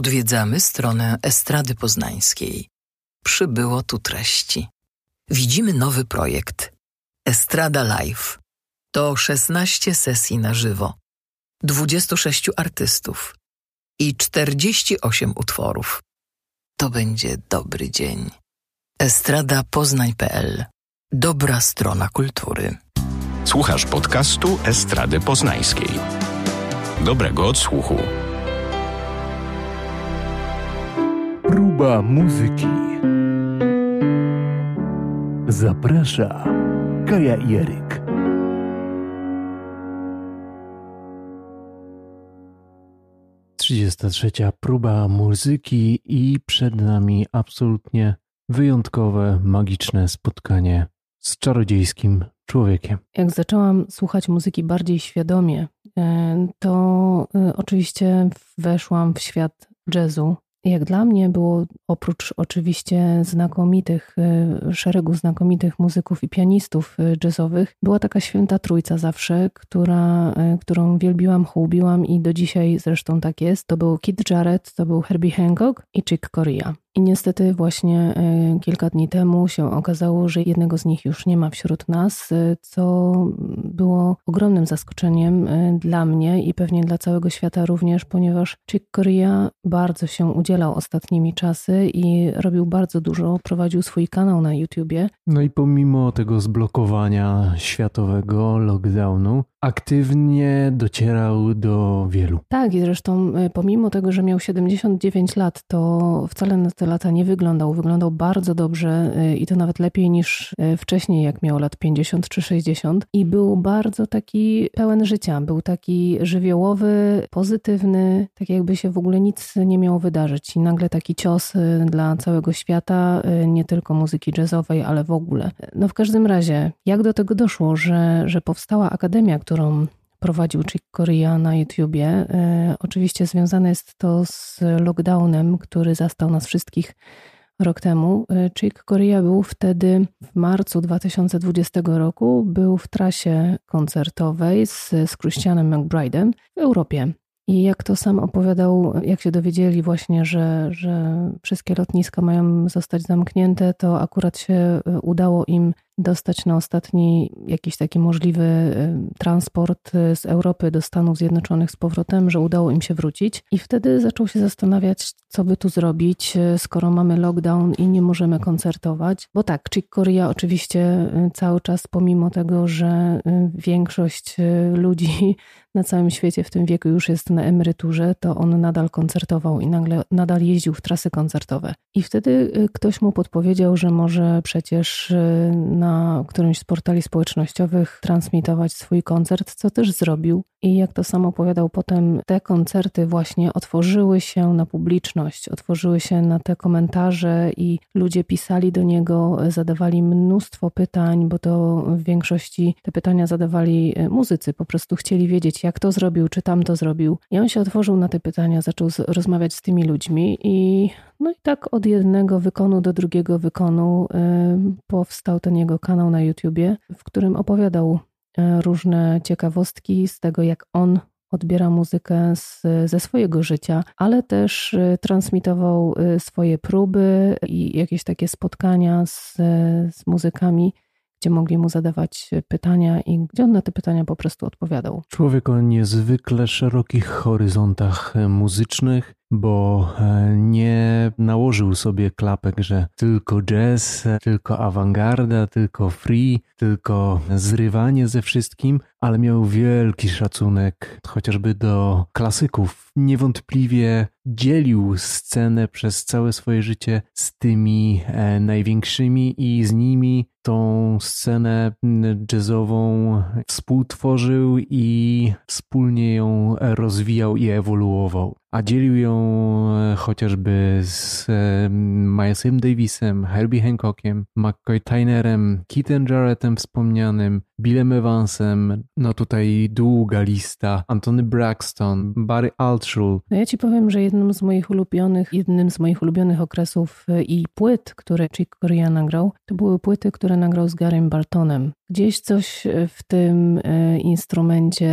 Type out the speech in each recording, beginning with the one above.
Odwiedzamy stronę Estrady Poznańskiej. Przybyło tu treści. Widzimy nowy projekt Estrada Live. To 16 sesji na żywo, 26 artystów i 48 utworów. To będzie dobry dzień. Estrada Poznań.pl Dobra strona kultury. Słuchasz podcastu Estrady Poznańskiej. Dobrego odsłuchu. Próba muzyki. Zaprasza Kaja i Eryk. Trzydziesta trzecia próba muzyki i przed nami absolutnie wyjątkowe, magiczne spotkanie z czarodziejskim człowiekiem. Jak zaczęłam słuchać muzyki bardziej świadomie, e, to e, oczywiście weszłam w świat jazzu jak dla mnie było oprócz oczywiście znakomitych, y, szeregu znakomitych muzyków i pianistów y, jazzowych, była taka święta trójca zawsze, która, y, którą wielbiłam, chłubiłam i do dzisiaj zresztą tak jest. To był Kid Jarrett, to był Herbie Hancock i Chick Corea. I niestety właśnie kilka dni temu się okazało, że jednego z nich już nie ma wśród nas, co było ogromnym zaskoczeniem dla mnie i pewnie dla całego świata również, ponieważ Chick Corea bardzo się udzielał ostatnimi czasy i robił bardzo dużo, prowadził swój kanał na YouTubie. No i pomimo tego zblokowania światowego, lockdownu, aktywnie docierał do wielu. Tak, i zresztą e, pomimo tego, że miał 79 lat, to wcale na te lata nie wyglądał. Wyglądał bardzo dobrze e, i to nawet lepiej niż e, wcześniej, jak miał lat 50 czy 60. I był bardzo taki pełen życia. Był taki żywiołowy, pozytywny, tak jakby się w ogóle nic nie miało wydarzyć. I nagle taki cios dla całego świata, nie tylko muzyki jazzowej, ale w ogóle. No w każdym razie, jak do tego doszło, że, że powstała Akademia, którą prowadził Chick Corea na YouTubie. E, oczywiście związane jest to z lockdownem, który zastał nas wszystkich rok temu. E, Chick Corea był wtedy w marcu 2020 roku, był w trasie koncertowej z, z Christianem McBride'em w Europie. I jak to sam opowiadał, jak się dowiedzieli właśnie, że, że wszystkie lotniska mają zostać zamknięte, to akurat się e, udało im dostać na ostatni jakiś taki możliwy y, transport y, z Europy do Stanów Zjednoczonych z powrotem, że udało im się wrócić. I wtedy zaczął się zastanawiać, co by tu zrobić, y, skoro mamy lockdown i nie możemy koncertować. Bo tak, Chick Corea oczywiście cały czas, pomimo tego, że większość ludzi na całym świecie w tym wieku już jest na emeryturze, to on nadal koncertował i nagle nadal jeździł w trasy koncertowe. I wtedy ktoś mu podpowiedział, że może przecież na na którymś z portali społecznościowych transmitować swój koncert, co też zrobił. I jak to sam opowiadał potem, te koncerty właśnie otworzyły się na publiczność, otworzyły się na te komentarze i ludzie pisali do niego, zadawali mnóstwo pytań, bo to w większości te pytania zadawali e, muzycy, po prostu chcieli wiedzieć, jak to zrobił, czy tam to zrobił. I on się otworzył na te pytania, zaczął rozmawiać z tymi ludźmi i no i tak od jednego wykonu do drugiego wykonu y, powstał ten jego kanał na YouTubie, w którym opowiadał y, różne ciekawostki z tego, jak on odbiera muzykę z, ze swojego życia, ale też y, transmitował swoje próby i jakieś takie spotkania z, z muzykami gdzie mogli mu zadawać pytania i gdzie on na te pytania po prostu odpowiadał. Człowiek o niezwykle szerokich horyzontach muzycznych, bo e, nie nałożył sobie klapek, że tylko jazz, tylko awangarda, tylko free, tylko zrywanie ze wszystkim, ale miał wielki szacunek chociażby do klasyków. Niewątpliwie dzielił scenę przez całe swoje życie z tymi e, największymi i z nimi tą scenę jazzową współtworzył i wspólnie ją rozwijał i ewoluował a dzielił ją e, chociażby z e, Milesem Davisem, Herbie Hancockiem, McCoy Tynerem, Keithem Jarrettem wspomnianym, Billem Evansem, no tutaj długa lista, Antony Braxton, Barry Altschul. No ja ci powiem, że jednym z moich ulubionych, jednym z moich ulubionych okresów e, i płyt, które Chick Corea nagrał, to były płyty, które nagrał z Garym Bartonem. Gdzieś coś e, w tym e, instrumencie,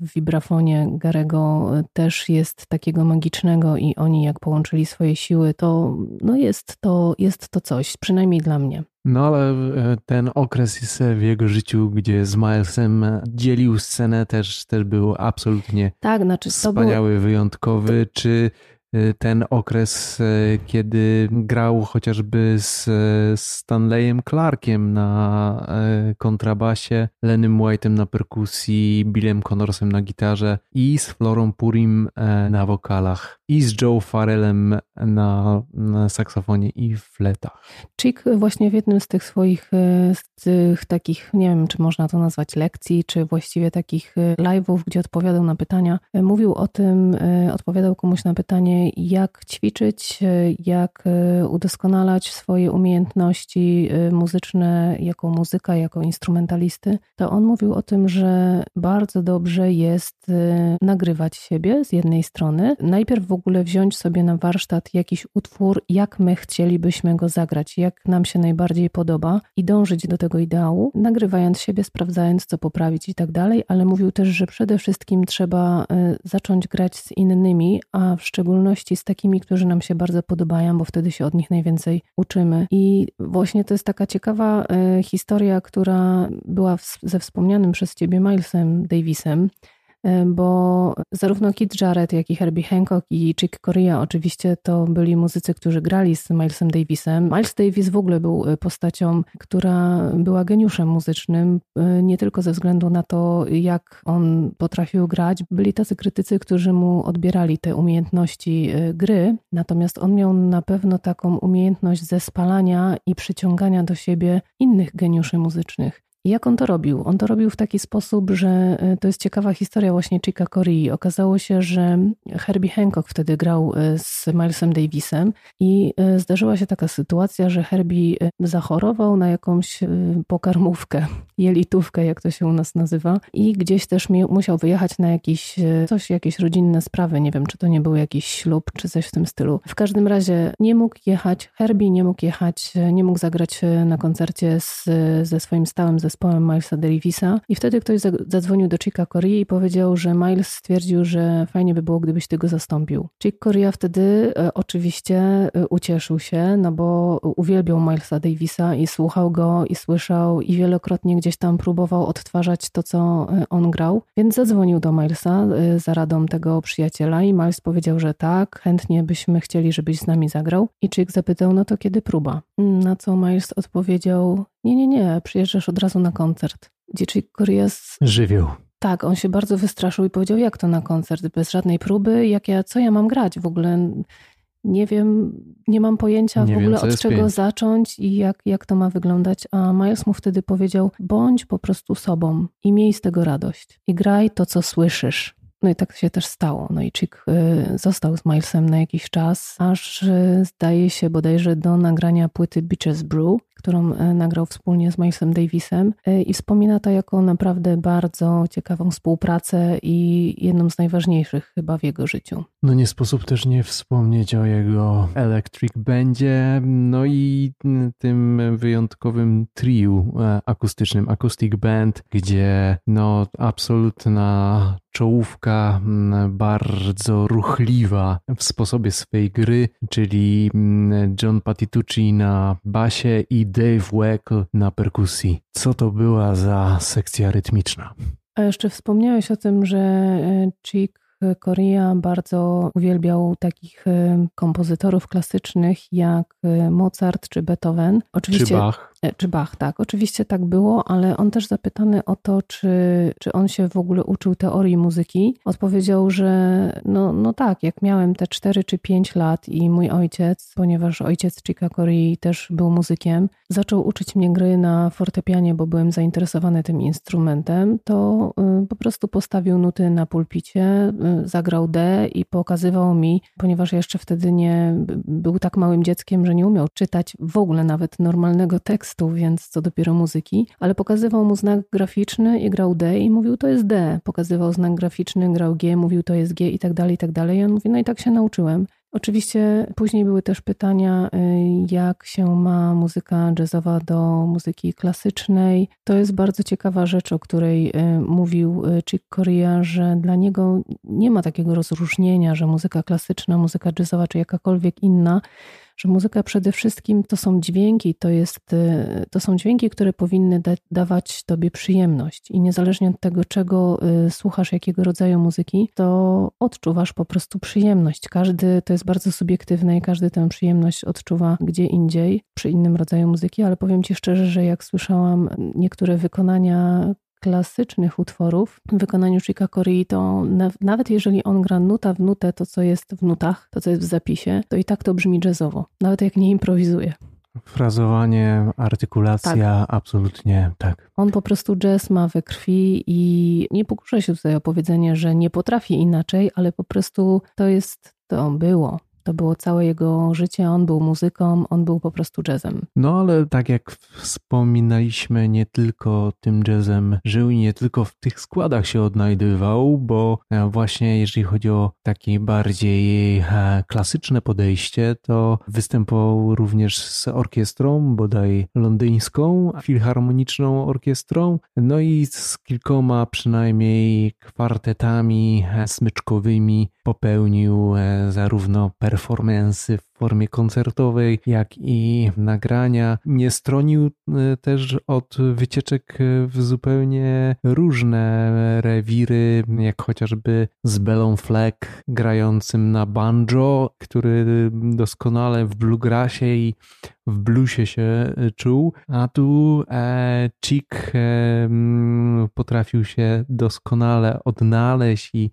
w wibrafonie Garego też jest takiego magicznego i oni jak połączyli swoje siły, to no jest to, jest to coś, przynajmniej dla mnie. No ale e, ten okres w jego życiu, gdzie z Milesem dzielił scenę, też, też był absolutnie tak, znaczy, wspaniały, był... wyjątkowy. Czy ten okres, y, kiedy grał chociażby z Stanleyem Clarkiem na y, kontrabasie, Lenym White'em na perkusji, Billem Connorsem na gitarze i z Florą Purim na wokalach i z Joe Farrellem na, na saksofonie i fletach. Chick właśnie w jednym z tych swoich z tych takich, nie wiem czy można to nazwać lekcji, czy właściwie takich live'ów, gdzie odpowiadał na pytania, mówił o tym, odpowiadał komuś na pytanie, jak ćwiczyć, jak e, udoskonalać swoje umiejętności e, muzyczne jako muzyka, jako instrumentalisty, to on mówił o tym, że bardzo dobrze jest e, nagrywać siebie z jednej strony. Najpierw w ogóle wziąć sobie na warsztat jakiś utwór, jak my chcielibyśmy go zagrać, jak nam się najbardziej podoba i dążyć do tego ideału, nagrywając siebie, sprawdzając, co poprawić i tak dalej, ale mówił też, że przede wszystkim trzeba zacząć grać z innymi, a w szczególności szczególności z takimi, którzy nam się bardzo podobają, bo wtedy się od nich najwięcej uczymy. I właśnie to jest taka ciekawa e, historia, która była ze wspomnianym przez ciebie Milesem Davisem, bo zarówno Kit Jarrett, jak i Herbie Hancock i Chick Corea oczywiście to byli muzycy, którzy grali z Milesem Davisem. Miles Davis w ogóle był e, postacią, która była geniuszem muzycznym, e, nie tylko ze względu na to, jak on potrafił grać. Byli tacy krytycy, którzy mu odbierali te umiejętności gry, natomiast on miał na pewno taką umiejętność zespalania i przyciągania do siebie innych geniuszy muzycznych. Jak on to robił? On to robił w taki sposób, że e, to jest ciekawa historia właśnie Chica Corii. Okazało się, że Herbie Hancock wtedy grał e, z Milesem Davisem i e, zdarzyła się taka sytuacja, że Herbie zachorował na jakąś pokarmówkę, jelitówkę, jak to się u nas nazywa i gdzieś też musiał wyjechać na jakiś, coś, jakieś rodzinne sprawy. Nie wiem, czy to nie był jakiś ślub, czy coś w tym stylu. W każdym razie nie mógł jechać, Herbie nie mógł jechać, nie mógł zagrać na koncercie z, ze swoim stałym zespołem zespołem Milesa Davisa i wtedy ktoś zadzwonił do Chicka Corea i powiedział, że Miles stwierdził, że fajnie by było, gdybyś ty go zastąpił. Chick Corea wtedy e, oczywiście e, ucieszył się, no bo uwielbiał Milesa Davisa i słuchał go i słyszał i wielokrotnie gdzieś tam próbował odtwarzać to, co e, on grał, więc zadzwonił do Milesa za radą tego przyjaciela i Miles powiedział, że tak, chętnie byśmy chcieli, żebyś z nami zagrał i Chick zapytał, no to kiedy próba? Na co Miles odpowiedział, nie, nie, nie, przyjeżdżasz od razu na koncert. Dzieci Koreas... Żywioł. Tak, on się bardzo wystraszył i powiedział, jak to na koncert, bez żadnej próby, jak ja, co ja mam grać w ogóle? Nie wiem, nie mam pojęcia nie w ogóle wiem, od czego pięć. zacząć i jak, jak to ma wyglądać. A Miles mu wtedy powiedział, bądź po prostu sobą i miej z tego radość. I graj to, co słyszysz. No i tak się też stało. No i Chick y, został z Milesem na jakiś czas, aż y, zdaje się bodajże do nagrania płyty Beaches Brew, którą y, nagrał wspólnie z Milesem Davisem i wspomina to jako naprawdę bardzo ciekawą współpracę i jedną z najważniejszych chyba w jego życiu. No nie sposób też nie wspomnieć o jego Electric Bandzie, no i tym wyjątkowym triu e, akustycznym, Acoustic Band, gdzie no absolutna czołówka bardzo ruchliwa w sposobie swej gry, czyli John Patitucci na basie i Dave Weckl na perkusji. Co to była za sekcja rytmiczna? A jeszcze wspomniałeś o tym, że e, Chick Korea bardzo uwielbiał takich e, kompozytorów klasycznych jak e, Mozart czy Beethoven. Oczywiście, czy Bach. E, czy Bach, tak. Oczywiście tak było, ale on też zapytany o to, czy, czy on się w ogóle uczył teorii muzyki, odpowiedział, że no, no tak, jak miałem te 4 czy 5 lat i mój ojciec, ponieważ ojciec Chica Corea też był muzykiem, zaczął uczyć mnie gry na fortepianie, bo byłem zainteresowany tym instrumentem, to y, po prostu postawił nuty na pulpicie, y, zagrał D i pokazywał mi, ponieważ jeszcze wtedy nie był tak małym dzieckiem, że nie umiał czytać w ogóle nawet normalnego tekstu, tekstu, więc co dopiero muzyki, ale pokazywał mu znak graficzny i grał D i mówił to jest D. Pokazywał znak graficzny, grał G, mówił to jest G i tak dalej, i tak dalej. I on mówi, no i tak się nauczyłem. Oczywiście później były też pytania, y, jak się ma muzyka jazzowa do muzyki klasycznej. To jest bardzo ciekawa rzecz, o której y, mówił y, Chick Corea, że dla niego nie ma takiego rozróżnienia, że muzyka klasyczna, muzyka jazzowa czy jakakolwiek inna że muzyka przede wszystkim to są dźwięki, to, jest, y, to są dźwięki, które powinny da, dawać tobie przyjemność. I niezależnie od tego, czego y, słuchasz, jakiego rodzaju muzyki, to odczuwasz po prostu przyjemność. Każdy to jest bardzo subiektywne i każdy tę przyjemność odczuwa gdzie indziej, przy innym rodzaju muzyki, ale powiem ci szczerze, że jak słyszałam niektóre wykonania klasycznych utworów w wykonaniu Chika Corei, to nawet jeżeli on gra nuta w nutę, to co jest w nutach, to co jest w zapisie, to i tak to brzmi jazzowo, nawet jak nie improwizuje. Frazowanie, artykulacja, tak. absolutnie tak. On po prostu jazz ma we krwi i nie pokuszę się tutaj o powiedzenie, że nie potrafi inaczej, ale po prostu to jest, to było. To było całe jego życie, on był muzyką, on był po prostu jazzem. No ale tak jak wspominaliśmy, nie tylko tym jazzem żył i nie tylko w tych składach się odnajdywał, bo e, właśnie jeżeli chodzi o takie bardziej e, klasyczne podejście, to występował również z orkiestrą, bodaj londyńską, filharmoniczną orkiestrą, no i z kilkoma przynajmniej kwartetami e, smyczkowymi popełnił zarówno per performance w formie koncertowej, jak i nagrania. Nie stronił e, też od wycieczek w zupełnie różne rewiry, jak chociażby z Belą Fleck grającym na banjo, który doskonale w bluegrassie i w bluesie się czuł, a tu e, Chick e, potrafił się doskonale odnaleźć i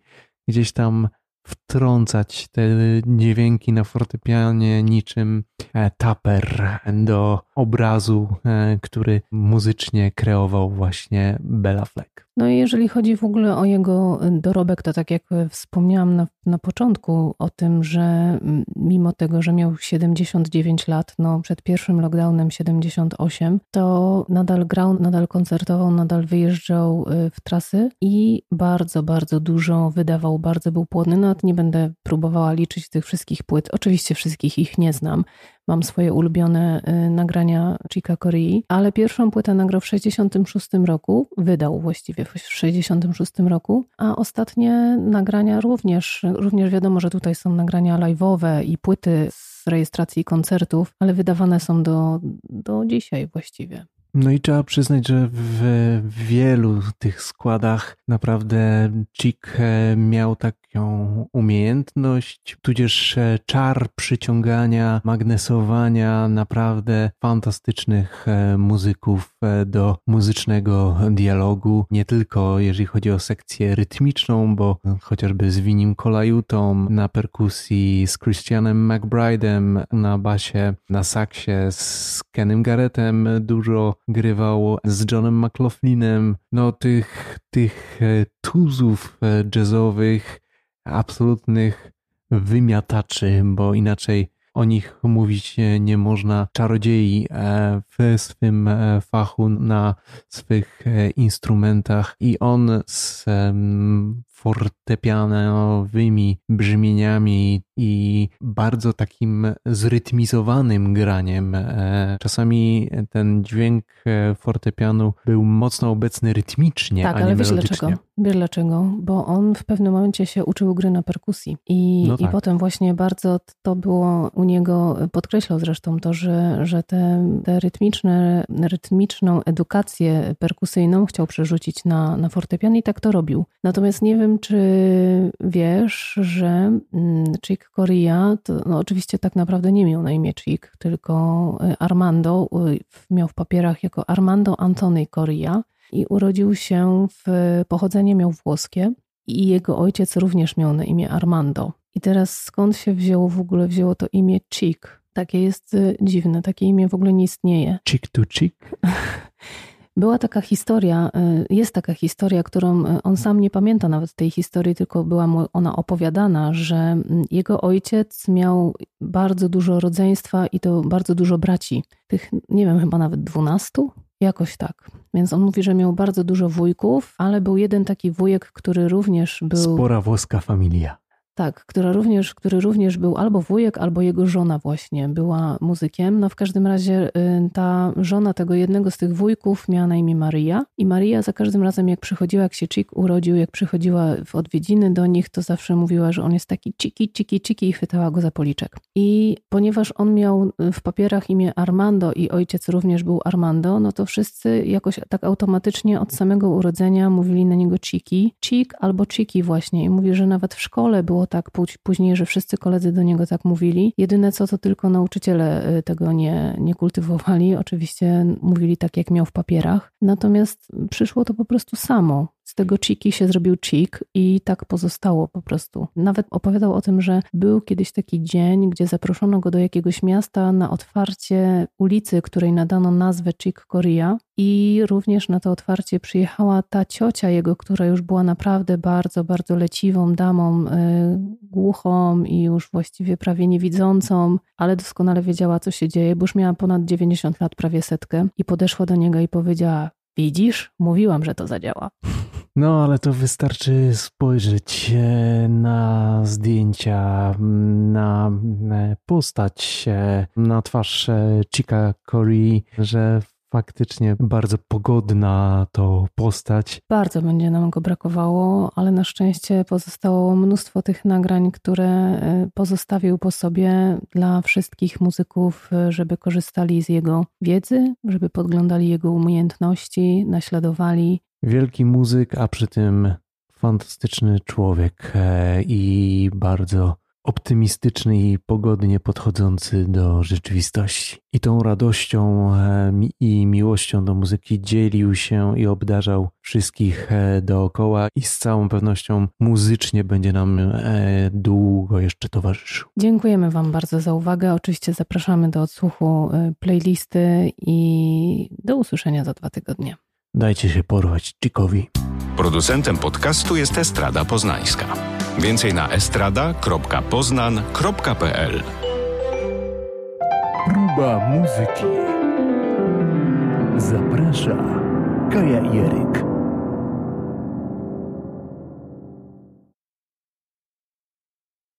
gdzieś tam wtrącać te dźwięki na fortepianie niczym e, taper do obrazu, e, który muzycznie kreował właśnie Bella Fleck. No i jeżeli chodzi w ogóle o jego dorobek, to tak jak wspomniałam na, na początku o tym, że mimo tego, że miał 79 lat, no przed pierwszym lockdownem 78, to nadal grał, nadal koncertował, nadal wyjeżdżał y, w trasy i bardzo, bardzo dużo wydawał, bardzo był płodny. Nawet nie będę próbowała liczyć tych wszystkich płyt. Oczywiście wszystkich ich nie znam, Mam swoje ulubione y, nagrania Chica Corei, ale pierwszą płytę nagrał w 66 roku, wydał właściwie w 66 roku, a ostatnie nagrania również, również wiadomo, że tutaj są nagrania live'owe i płyty z rejestracji koncertów, ale wydawane są do, do dzisiaj właściwie. No i trzeba przyznać, że w wielu tych składach naprawdę Chick e, miał taką umiejętność, tudzież e, czar przyciągania, magnesowania naprawdę fantastycznych e, muzyków do muzycznego dialogu. Nie tylko jeżeli chodzi o sekcję rytmiczną, bo chociażby z Winim Kolajutą na perkusji, z Christianem McBride'em na basie, na saksie, z Kenem Garrettem dużo grywał z Johnem McLaughlinem. No tych, tych e, tuzów e, jazzowych, absolutnych wymiataczy, bo inaczej o nich mówić nie można. Czarodziei e, w swym fachu, na swych instrumentach i on z fortepianowymi brzmieniami i bardzo takim zrytmizowanym graniem. E, czasami ten dźwięk e, fortepianu był mocno obecny rytmicznie, tak, a nie ale wiesz dlaczego? Wiesz dlaczego? Bo on w pewnym momencie się uczył gry na perkusji i, no tak. i potem właśnie bardzo to było u niego, podkreślał zresztą to, że, że te, te rytmiczne, rytmiczną edukację perkusyjną chciał przerzucić na, na fortepian i tak to robił. Natomiast nie wiem, czy wiesz, że mm, Chick Corea, to no oczywiście tak naprawdę nie miał na imię Chick, tylko y, Armando, y, miał w papierach jako Armando Antony Corea i urodził się w, pochodzenie miał włoskie i jego ojciec również miał na imię Armando. I teraz skąd się wzięło w ogóle, wzięło to imię Chick? Takie jest y, dziwne, takie imię w ogóle nie istnieje. Chick to chick? Była taka historia, y, jest taka historia, którą y, on sam nie pamięta nawet tej historii, tylko była mu ona opowiadana, że mm, jego ojciec miał bardzo dużo rodzeństwa i to bardzo dużo braci. Tych, nie wiem, chyba nawet dwunastu, Jakoś tak. Więc on mówi, że miał bardzo dużo wujków, ale był jeden taki wujek, który również był. Spora włoska familia. Tak, która również, który również był albo wujek, albo jego żona właśnie była muzykiem. No w każdym razie y, ta żona tego jednego z tych wujków miała na imię Maria i Maria za każdym razem jak przychodziła, jak się Chick urodził, jak przychodziła w odwiedziny do nich, to zawsze mówiła, że on jest taki ciki, ciki, ciki i chwytała go za policzek. I ponieważ on miał w papierach imię Armando i ojciec również był Armando, no to wszyscy jakoś tak automatycznie od samego urodzenia mówili na niego Chiki, Chick albo Chiki właśnie i mówi, że nawet w szkole było tak później, że wszyscy koledzy do niego tak mówili. Jedyne co, to tylko nauczyciele y, tego nie, nie kultywowali. Oczywiście mówili tak, jak miał w papierach. Natomiast przyszło to po prostu samo. Z tego Chiki się zrobił Chick i tak pozostało po prostu. Nawet opowiadał o tym, że był kiedyś taki dzień, gdzie zaproszono go do jakiegoś miasta na otwarcie ulicy, której nadano nazwę Chick Korea i również na to otwarcie przyjechała ta ciocia jego, która już była naprawdę bardzo, bardzo leciwą damą, yy, głuchą i już właściwie prawie niewidzącą, ale doskonale wiedziała, co się dzieje, bo już miała ponad 90 lat, prawie setkę i podeszła do niego i powiedziała: Widzisz, mówiłam, że to zadziała. No, ale to wystarczy spojrzeć e, na zdjęcia, na postać, e, na twarz e, Chica Corey, że faktycznie bardzo pogodna to postać. Bardzo będzie nam go brakowało, ale na szczęście pozostało mnóstwo tych nagrań, które e, pozostawił po sobie dla wszystkich muzyków, e, żeby korzystali z jego wiedzy, żeby podglądali jego umiejętności, naśladowali. Wielki muzyk, a przy tym fantastyczny człowiek e, i bardzo optymistyczny i pogodnie podchodzący do rzeczywistości. I tą radością i miłością do muzyki dzielił się i obdarzał wszystkich e, dookoła i z całą pewnością muzycznie będzie nam e, długo jeszcze towarzyszył. Dziękujemy Wam bardzo za uwagę. Oczywiście zapraszamy do odsłuchu e, playlisty i do usłyszenia za dwa tygodnie. Dajcie się porwać Cikowi. Producentem podcastu jest Estrada Poznańska. Więcej na estrada.poznan.pl Próba muzyki. Zaprasza Kaja Jeryk.